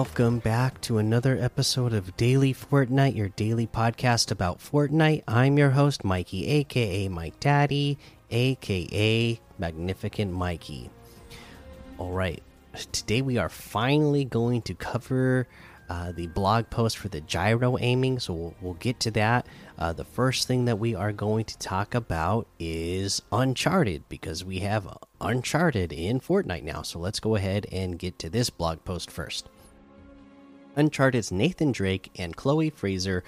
Welcome back to another episode of Daily Fortnite, your daily podcast about Fortnite. I'm your host, Mikey, aka Mike Daddy, aka Magnificent Mikey. All right, today we are finally going to cover uh, the blog post for the gyro aiming, so we'll, we'll get to that. Uh, the first thing that we are going to talk about is Uncharted because we have Uncharted in Fortnite now. So let's go ahead and get to this blog post first. Uncharted's Nathan Drake and Chloe Frazer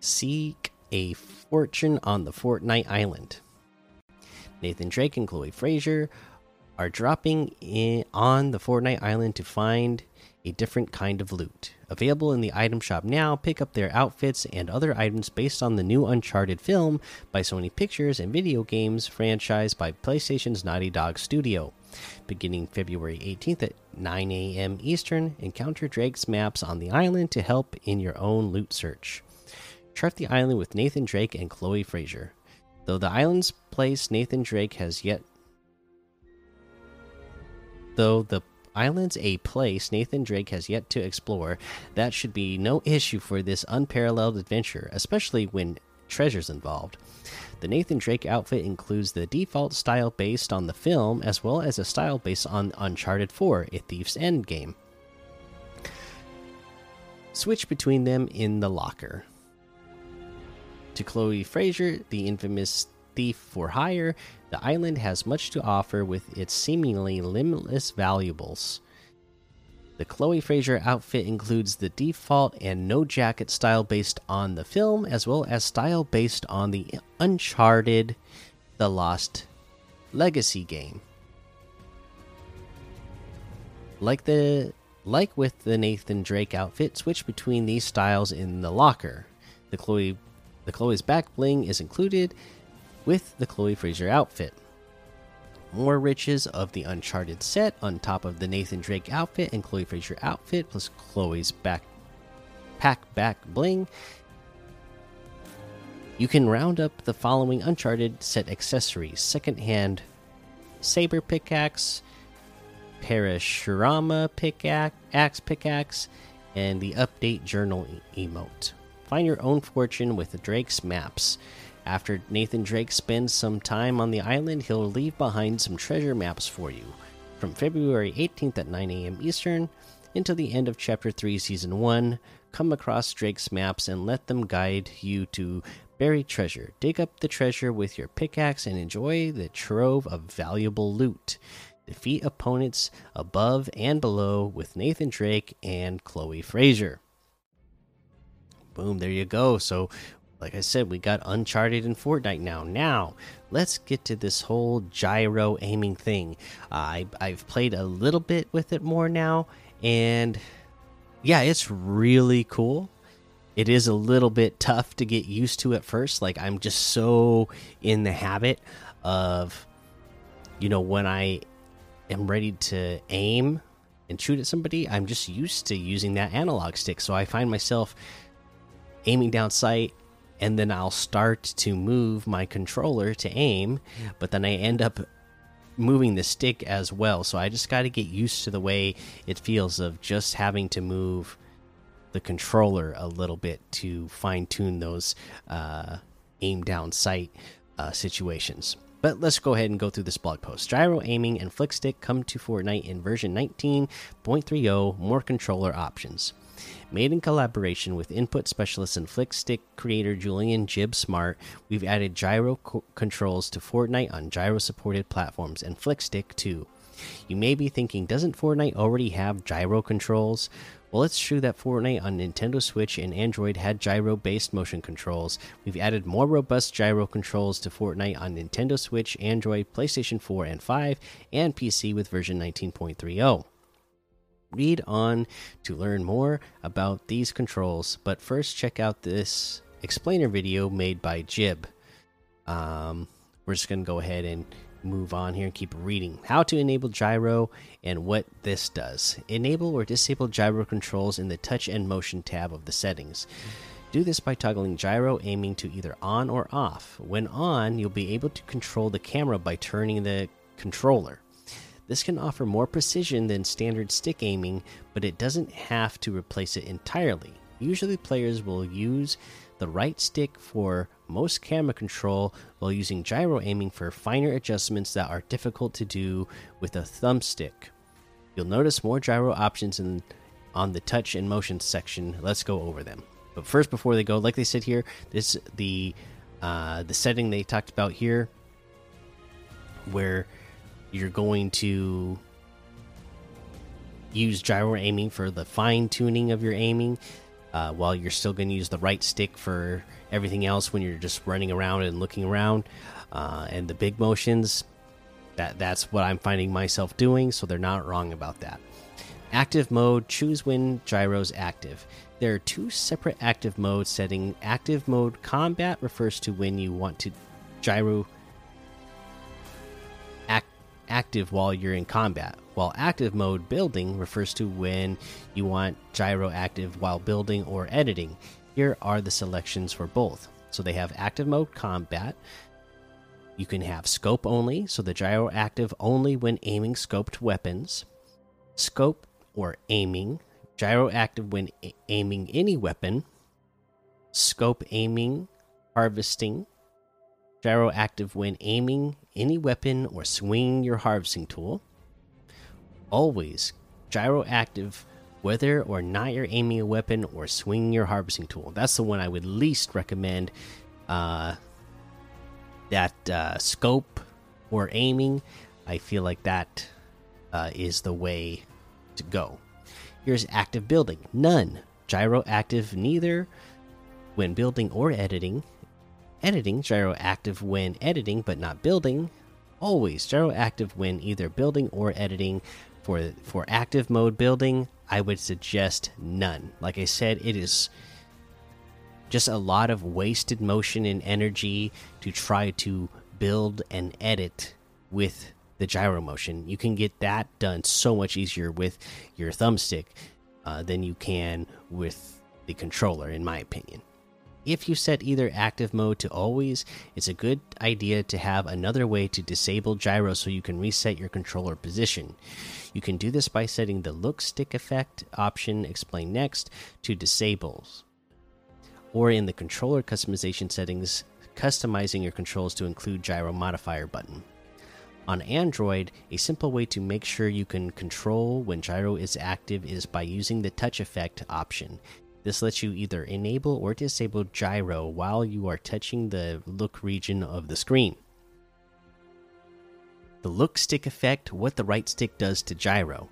seek a fortune on the Fortnite Island. Nathan Drake and Chloe Frazer are dropping in on the Fortnite Island to find a different kind of loot. Available in the item shop now, pick up their outfits and other items based on the new Uncharted film by Sony Pictures and video games franchise by PlayStation's Naughty Dog Studio. Beginning February 18th at 9 a.m. Eastern, encounter Drake's maps on the island to help in your own loot search. Chart the island with Nathan Drake and Chloe Frazer. Though the island's place Nathan Drake has yet though the island's a place Nathan Drake has yet to explore, that should be no issue for this unparalleled adventure, especially when treasures involved. The Nathan Drake outfit includes the default style based on the film, as well as a style based on Uncharted 4, A Thief's End game. Switch between them in the locker. To Chloe Frazer, the infamous thief for hire, the island has much to offer with its seemingly limitless valuables. The Chloe Frazer outfit includes the default and no jacket style based on the film, as well as style based on the Uncharted The Lost Legacy game. Like the like with the Nathan Drake outfit, switch between these styles in the locker. The Chloe the Chloe's back bling is included with the Chloe Frazer outfit. More riches of the Uncharted set on top of the Nathan Drake outfit and Chloe Frazer outfit, plus Chloe's back pack back bling. You can round up the following Uncharted set accessories: secondhand saber pickaxe, Parashurama pickaxe, axe pickaxe, and the update journal emote. Find your own fortune with the Drake's maps. After Nathan Drake spends some time on the island, he'll leave behind some treasure maps for you. From February 18th at 9 a.m. Eastern until the end of Chapter 3, Season 1, come across Drake's maps and let them guide you to buried treasure. Dig up the treasure with your pickaxe and enjoy the trove of valuable loot. Defeat opponents above and below with Nathan Drake and Chloe Frazer. Boom, there you go. So like I said, we got Uncharted and Fortnite now. Now, let's get to this whole gyro aiming thing. Uh, I, I've played a little bit with it more now, and yeah, it's really cool. It is a little bit tough to get used to at first. Like, I'm just so in the habit of, you know, when I am ready to aim and shoot at somebody, I'm just used to using that analog stick. So I find myself aiming down sight and then I'll start to move my controller to aim, but then I end up moving the stick as well. So I just got to get used to the way it feels of just having to move the controller a little bit to fine tune those uh, aim down sight uh, situations. But let's go ahead and go through this blog post. Gyro aiming and flick stick come to Fortnite in version 19.30, more controller options. Made in collaboration with input specialist and flick stick creator Julian Jibb Smart, we've added gyro co controls to Fortnite on gyro supported platforms and flick stick too. You may be thinking, doesn't Fortnite already have gyro controls? Well, it's true that Fortnite on Nintendo Switch and Android had gyro based motion controls. We've added more robust gyro controls to Fortnite on Nintendo Switch, Android, PlayStation 4 and 5, and PC with version 19.30 read on to learn more about these controls. But first, check out this explainer video made by Jibb. Um, we're just going to go ahead and move on here and keep reading. How to enable gyro and what this does. Enable or disable gyro controls in the touch and motion tab of the settings. Do this by toggling gyro aiming to either on or off. When on, you'll be able to control the camera by turning the controller. This can offer more precision than standard stick aiming, but it doesn't have to replace it entirely. Usually, players will use the right stick for most camera control while using gyro aiming for finer adjustments that are difficult to do with a thumbstick. You'll notice more gyro options in on the touch and motion section. Let's go over them. But first, before they go, like they said here, this the uh, the setting they talked about here, where you're going to use gyro aiming for the fine tuning of your aiming, uh, while you're still going to use the right stick for everything else when you're just running around and looking around. Uh, and the big motions, that that's what I'm finding myself doing. So they're not wrong about that. Active mode, choose when gyro's active. There are two separate active modes setting. Active mode combat refers to when you want to gyro active while you're in combat, while active mode building refers to when you want gyro active while building or editing. Here are the selections for both. So they have active mode combat. You can have scope only, so the gyro active only when aiming scoped weapons. Scope or aiming, gyro active when aiming any weapon, scope aiming, harvesting, gyro active when aiming any weapon or swinging your harvesting tool. Always gyro active whether or not you're aiming a weapon or swinging your harvesting tool. That's the one I would least recommend. Uh, that uh, scope or aiming, I feel like that uh, is the way to go. Here's active building none. Gyro active neither when building or editing. Editing, gyro active when editing but not building. Always gyro active when either building or editing. For for active mode building, I would suggest none. Like I said, it is just a lot of wasted motion and energy to try to build and edit with the gyro motion. You can get that done so much easier with your thumbstick uh, than you can with the controller, in my opinion. If you set either active mode to always, it's a good idea to have another way to disable gyro so you can reset your controller position. You can do this by setting the look stick effect option explained next to disables, or in the controller customization settings, customizing your controls to include gyro modifier button. On Android, a simple way to make sure you can control when gyro is active is by using the touch effect option. This lets you either enable or disable gyro while you are touching the look region of the screen. The look stick effect what the right stick does to gyro.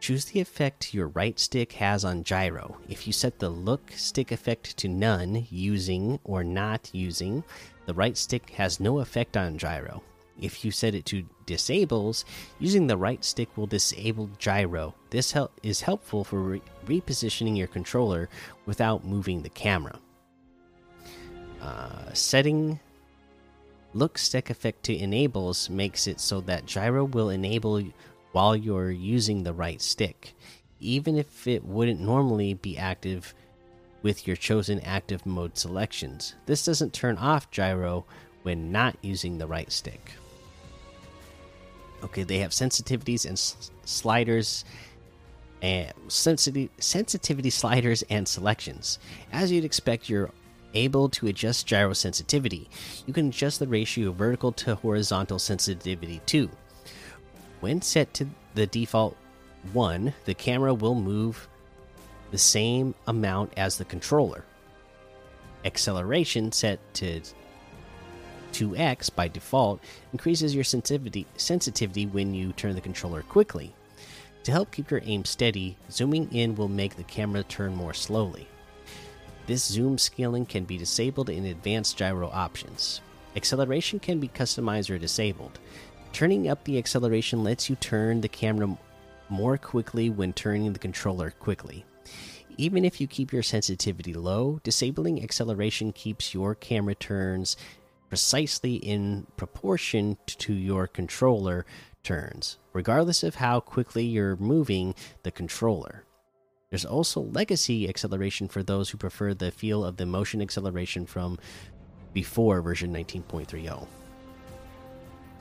Choose the effect your right stick has on gyro. If you set the look stick effect to none, using or not using, the right stick has no effect on gyro. If you set it to disables, using the right stick will disable gyro. This hel is helpful for re repositioning your controller without moving the camera. Uh, setting look stick effect to enables makes it so that gyro will enable while you're using the right stick, even if it wouldn't normally be active with your chosen active mode selections. This doesn't turn off gyro when not using the right stick. Okay, they have sensitivities and sliders and sensitivity sensitivity sliders and selections. As you'd expect, you're able to adjust gyro sensitivity. You can adjust the ratio of vertical to horizontal sensitivity too. When set to the default 1, the camera will move the same amount as the controller. Acceleration set to 2x by default increases your sensitivity sensitivity when you turn the controller quickly. To help keep your aim steady, zooming in will make the camera turn more slowly. This zoom scaling can be disabled in advanced gyro options. Acceleration can be customized or disabled. Turning up the acceleration lets you turn the camera more quickly when turning the controller quickly. Even if you keep your sensitivity low, disabling acceleration keeps your camera turns precisely in proportion to your controller turns, regardless of how quickly you're moving the controller. There's also legacy acceleration for those who prefer the feel of the motion acceleration from before version 19.30.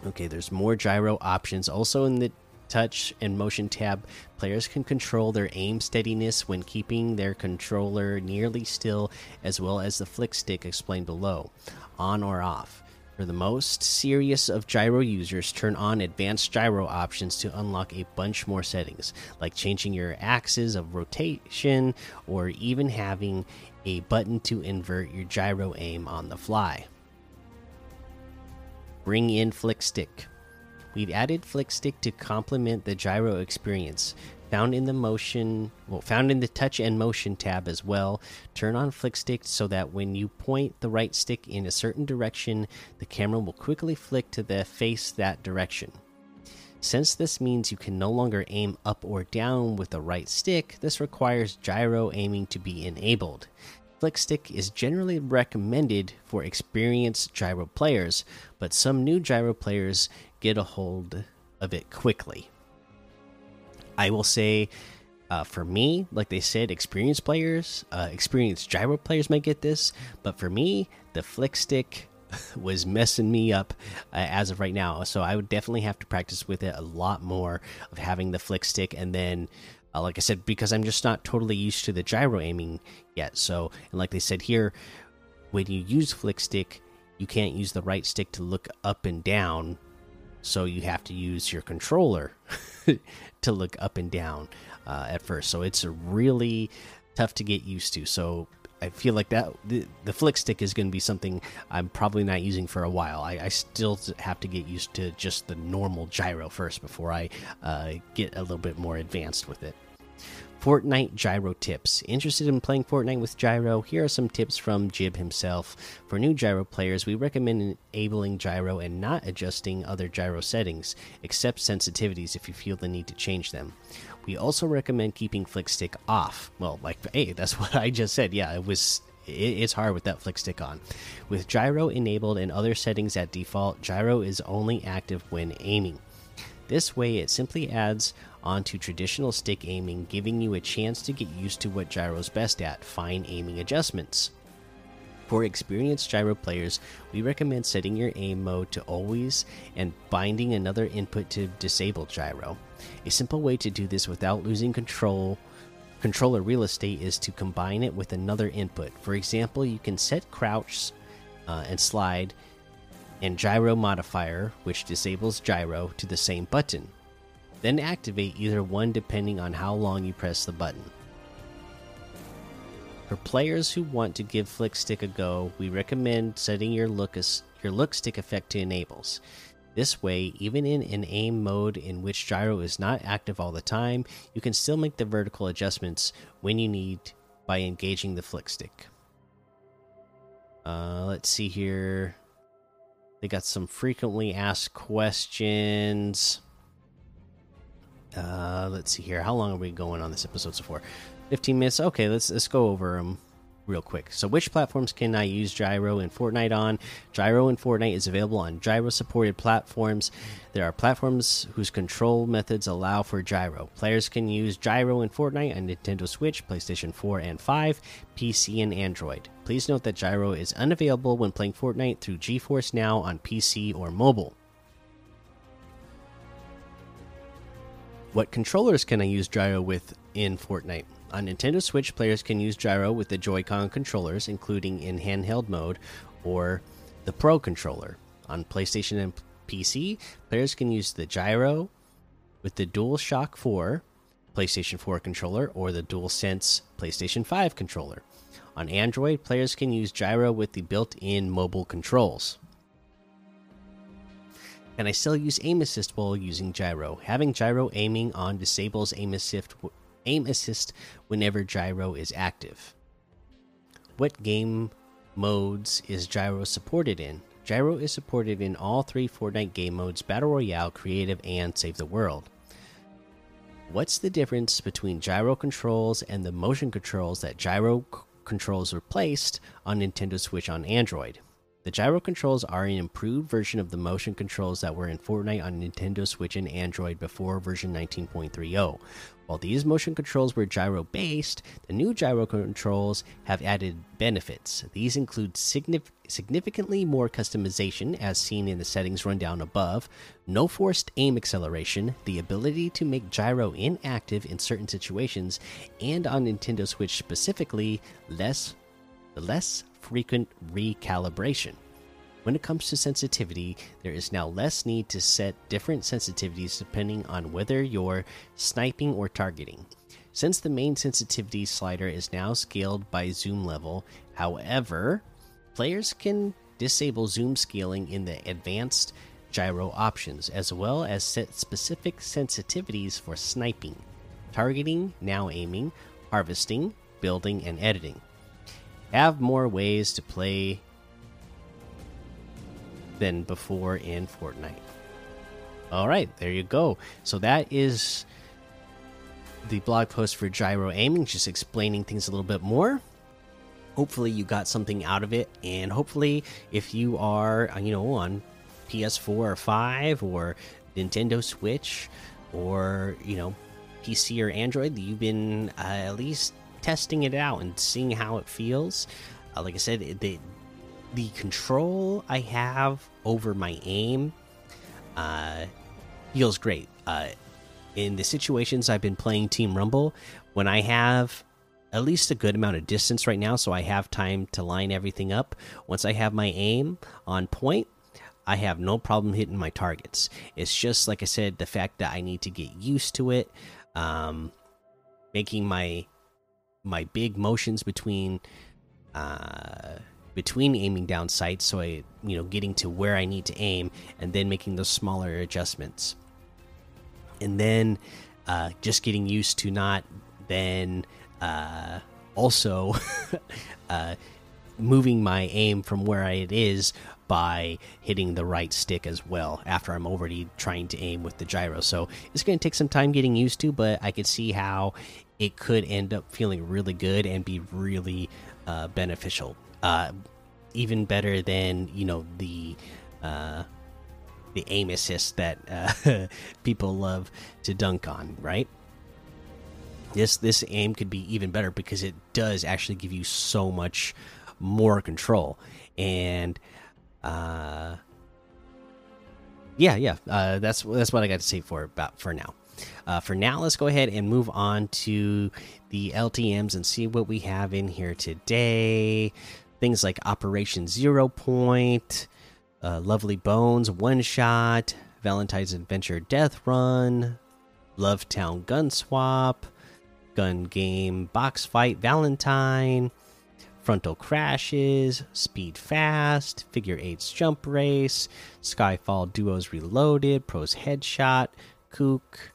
Okay, there's more gyro options also in the touch and motion tab, players can control their aim steadiness when keeping their controller nearly still, as well as the flick stick explained below, on or off. For the most serious of gyro users, turn on advanced gyro options to unlock a bunch more settings, like changing your axis of rotation or even having a button to invert your gyro aim on the fly. Bring in Flick Stick. We've added Flickstick to complement the gyro experience. Found in the motion, well, found in the touch and motion tab as well. Turn on Flickstick so that when you point the right stick in a certain direction, the camera will quickly flick to the face that direction. Since this means you can no longer aim up or down with the right stick, this requires gyro aiming to be enabled. Flick Stick is generally recommended for experienced gyro players, but some new gyro players get a hold of it quickly. I will say, uh, for me, like they said, experienced players, uh, experienced gyro players might get this, but for me, the Flick Stick was messing me up uh, as of right now. So I would definitely have to practice with it a lot more of having the Flick Stick and then uh, like I said, because I'm just not totally used to the gyro aiming yet. So, and like they said here, when you use flick stick, you can't use the right stick to look up and down. So you have to use your controller to look up and down uh, at first. So it's really tough to get used to. So I feel like that the, the flick stick is going to be something I'm probably not using for a while. I, I, still have to get used to just the normal gyro first before I uh, get a little bit more advanced with it. Fortnite gyro tips. Interested in playing Fortnite with gyro? Here are some tips from Jibb himself. For new gyro players, we recommend enabling gyro and not adjusting other gyro settings, except sensitivities if you feel the need to change them. We also recommend keeping flick stick off. Well, like, hey, that's what I just said. Yeah, it was. It's hard with that flick stick on. With gyro enabled and other settings at default, gyro is only active when aiming. This way, it simply adds onto traditional stick aiming, giving you a chance to get used to what gyro's best at fine aiming adjustments. For experienced gyro players, we recommend setting your aim mode to always and binding another input to disable gyro. A simple way to do this without losing control controller real estate is to combine it with another input. For example, you can set crouch uh, and slide and gyro modifier, which disables gyro, to the same button. Then activate either one depending on how long you press the button. For players who want to give Flick Stick a go, we recommend setting your look your look stick effect to enables. This way, even in an aim mode in which gyro is not active all the time, you can still make the vertical adjustments when you need by engaging the flick stick. Uh, let's see here. They got some frequently asked questions. Uh, let's see here. How long are we going on this episode so far? 15 minutes. Okay, let's let's go over them real quick. So, which platforms can I use Gyro in Fortnite on? Gyro in Fortnite is available on Gyro supported platforms. There are platforms whose control methods allow for Gyro. Players can use Gyro in Fortnite on Nintendo Switch, PlayStation 4 and 5, PC, and Android. Please note that Gyro is unavailable when playing Fortnite through GeForce Now on PC or mobile. What controllers can I use Gyro with in Fortnite? On Nintendo Switch, players can use Gyro with the Joy-Con controllers, including in handheld mode or the Pro controller. On PlayStation and PC, players can use the Gyro with the DualShock 4 PlayStation 4 controller or the DualSense PlayStation 5 controller. On Android, players can use Gyro with the built in mobile controls. Can I still use aim assist while using gyro? Having gyro aiming on disables aim assist, aim assist whenever gyro is active. What game modes is gyro supported in? Gyro is supported in all three Fortnite game modes Battle Royale, Creative, and Save the World. What's the difference between gyro controls and the motion controls that gyro controls replaced on Nintendo Switch on Android? The gyro controls are an improved version of the motion controls that were in Fortnite on Nintendo Switch and Android before version 19.30. While these motion controls were gyro based, the new gyro controls have added benefits. These include signif significantly more customization, as seen in the settings rundown above, no forced aim acceleration, the ability to make gyro inactive in certain situations, and on Nintendo Switch specifically, less less frequent recalibration. When it comes to sensitivity, there is now less need to set different sensitivities depending on whether you're sniping or targeting. Since the main sensitivity slider is now scaled by zoom level, however, players can disable zoom scaling in the advanced gyro options, as well as set specific sensitivities for sniping, targeting, now aiming, harvesting, building, and editing. Have more ways to play than before in Fortnite. All right, there you go. So that is the blog post for gyro aiming, just explaining things a little bit more. Hopefully, you got something out of it, and hopefully, if you are, uh, you know, on PS4 or 5 or Nintendo Switch or, you know, PC or Android, you've been uh, at least testing it out and seeing how it feels. Uh, like I said, the the control I have over my aim uh, feels great. Uh, in the situations I've been playing Team Rumble, when I have at least a good amount of distance right now, so I have time to line everything up. Once I have my aim on point, I have no problem hitting my targets. It's just like I said, the fact that I need to get used to it, um, making my my big motions between uh, between aiming down sights, so I you know getting to where I need to aim, and then making those smaller adjustments, and then uh, just getting used to not then uh, also uh, moving my aim from where it is by hitting the right stick as well after I'm already trying to aim with the gyro. So it's going to take some time getting used to, but I could see how it could end up feeling really good and be really uh, beneficial. Uh, even better than you know the uh, the aim assist that uh, people love to dunk on, right? This this aim could be even better because it does actually give you so much more control and uh yeah yeah uh that's that's what i got to say for about for now uh, for now, let's go ahead and move on to the LTMs and see what we have in here today. Things like Operation Zero Point, uh, Lovely Bones One Shot, Valentine's Adventure Death Run, Love Town Gun Swap, Gun Game Box Fight Valentine, Frontal Crashes, Speed Fast, Figure Eights Jump Race, Skyfall Duos Reloaded, Pros Headshot, Kook,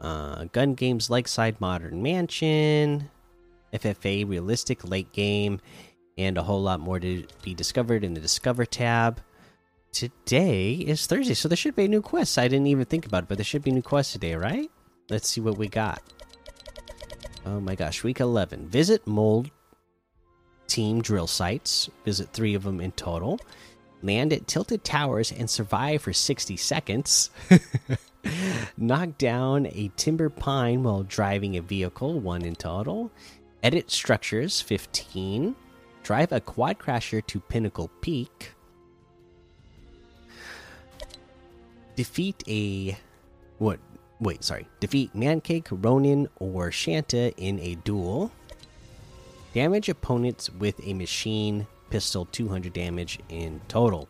uh, gun games Lakeside Modern Mansion, FFA Realistic Late Game, and a whole lot more to be discovered in the Discover tab. Today is Thursday, so there should be a new quest. I didn't even think about it, but there should be new quest today, right? Let's see what we got. Oh my gosh, week 11. Visit mold team drill sites. Visit three of them in total. Land at tilted towers and survive for 60 seconds. Knock down a timber pine while driving a vehicle, one in total. Edit structures, 15. Drive a quad crasher to Pinnacle Peak. Defeat a. What? Wait, sorry. Defeat Mancake, Ronin, or Shanta in a duel. Damage opponents with a machine pistol, 200 damage in total.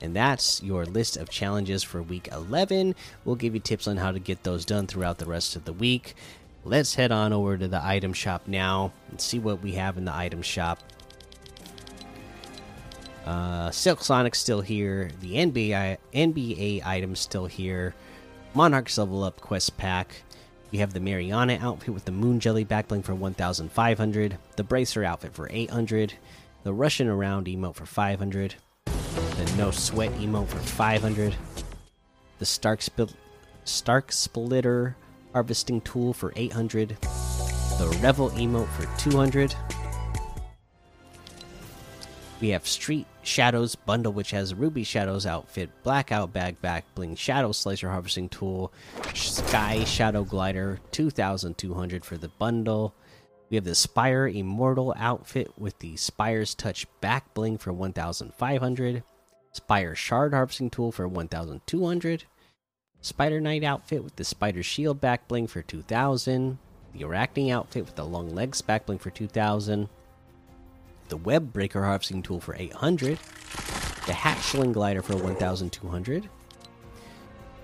And that's your list of challenges for week 11. We'll give you tips on how to get those done throughout the rest of the week. Let's head on over to the item shop now and see what we have in the item shop. Uh, Silk Sonic's still here. The NBA NBA item's still here. Monarch's level up quest pack. We have the Mariana outfit with the Moon Jelly backbling for 1,500. The Bracer outfit for 800. The Russian around emote for 500 the no sweat emote for 500 the stark spil stark splitter harvesting tool for 800 the revel emote for 200 We have Street Shadows bundle, which has Ruby Shadows outfit, Blackout bag, back bling, Shadow Slicer harvesting tool, Sky Shadow glider, 2,200 for the bundle. We have the Spire Immortal outfit with the Spire's Touch back bling for 1,500, Spire Shard harvesting tool for 1,200, Spider Knight outfit with the Spider Shield back bling for 2,000, the Arachne outfit with the Long Legs back bling for 2,000 the Web Breaker harvesting tool for 800, the Hatchling glider for 1200.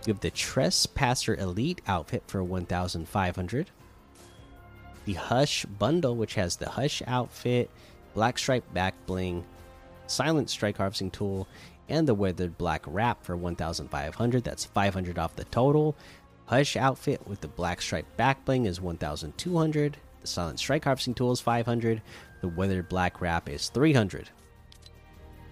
You have the Trespasser Elite outfit for 1500. The Hush bundle, which has the Hush outfit, Black Stripe back bling, Silent Strike harvesting tool, and the Weathered Black wrap for 1500. That's 500 off the total. Hush outfit with the Black Stripe back bling is 1200. The Silent Strike harvesting tool is 500. The Weathered Black Wrap is 300.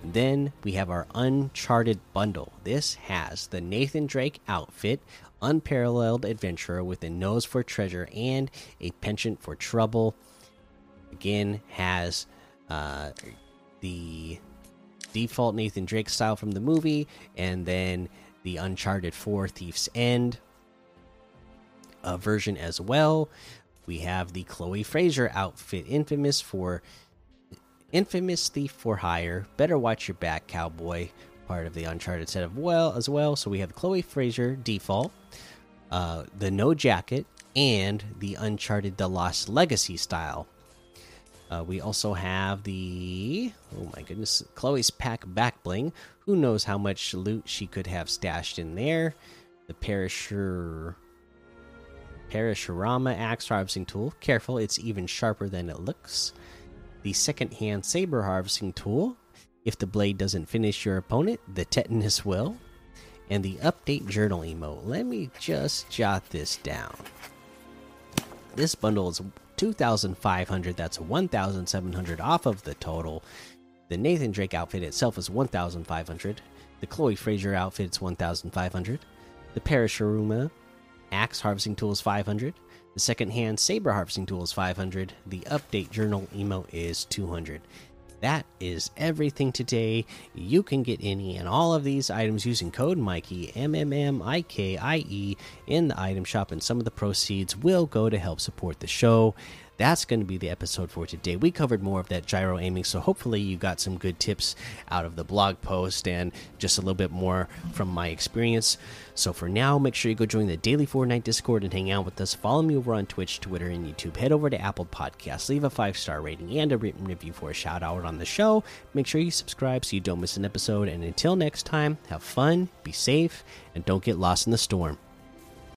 And then we have our Uncharted bundle. This has the Nathan Drake outfit, Unparalleled Adventurer with a nose for treasure and a penchant for trouble. Again, has uh, the default Nathan Drake style from the movie, and then the Uncharted 4 Thief's End uh, version as well we have the Chloe Frazer outfit, infamous for infamous thief for hire. Better watch your back, cowboy. Part of the Uncharted set of well as well. So we have Chloe Frazer default, uh, the no jacket, and the Uncharted The Lost Legacy style. Uh, we also have the oh my goodness, Chloe's pack back bling. Who knows how much loot she could have stashed in there? The Perisher Parashurama axe harvesting tool. Careful, it's even sharper than it looks. The second hand saber harvesting tool. If the blade doesn't finish your opponent, the tetanus will. And the update journal emote. Let me just jot this down. This bundle is 2,500. That's 1,700 off of the total. The Nathan Drake outfit itself is 1,500. The Chloe Frazer outfit is 1,500. The Parashurama axe harvesting tool is 500 the second hand saber harvesting tool is 500 the update journal emote is 200 that is everything today. You can get any and all of these items using code mikey m m m i k i e in the item shop and some of the proceeds will go to help support the show that's going to be the episode for today. We covered more of that gyro aiming, so hopefully you got some good tips out of the blog post and just a little bit more from my experience. So for now, make sure you go join the Daily Fortnite Discord and hang out with us. Follow me over on Twitch, Twitter, and YouTube. Head over to Apple Podcasts, leave a five star rating and a written review for a shout out on the show. Make sure you subscribe so you don't miss an episode. And until next time, have fun, be safe, and don't get lost in the storm.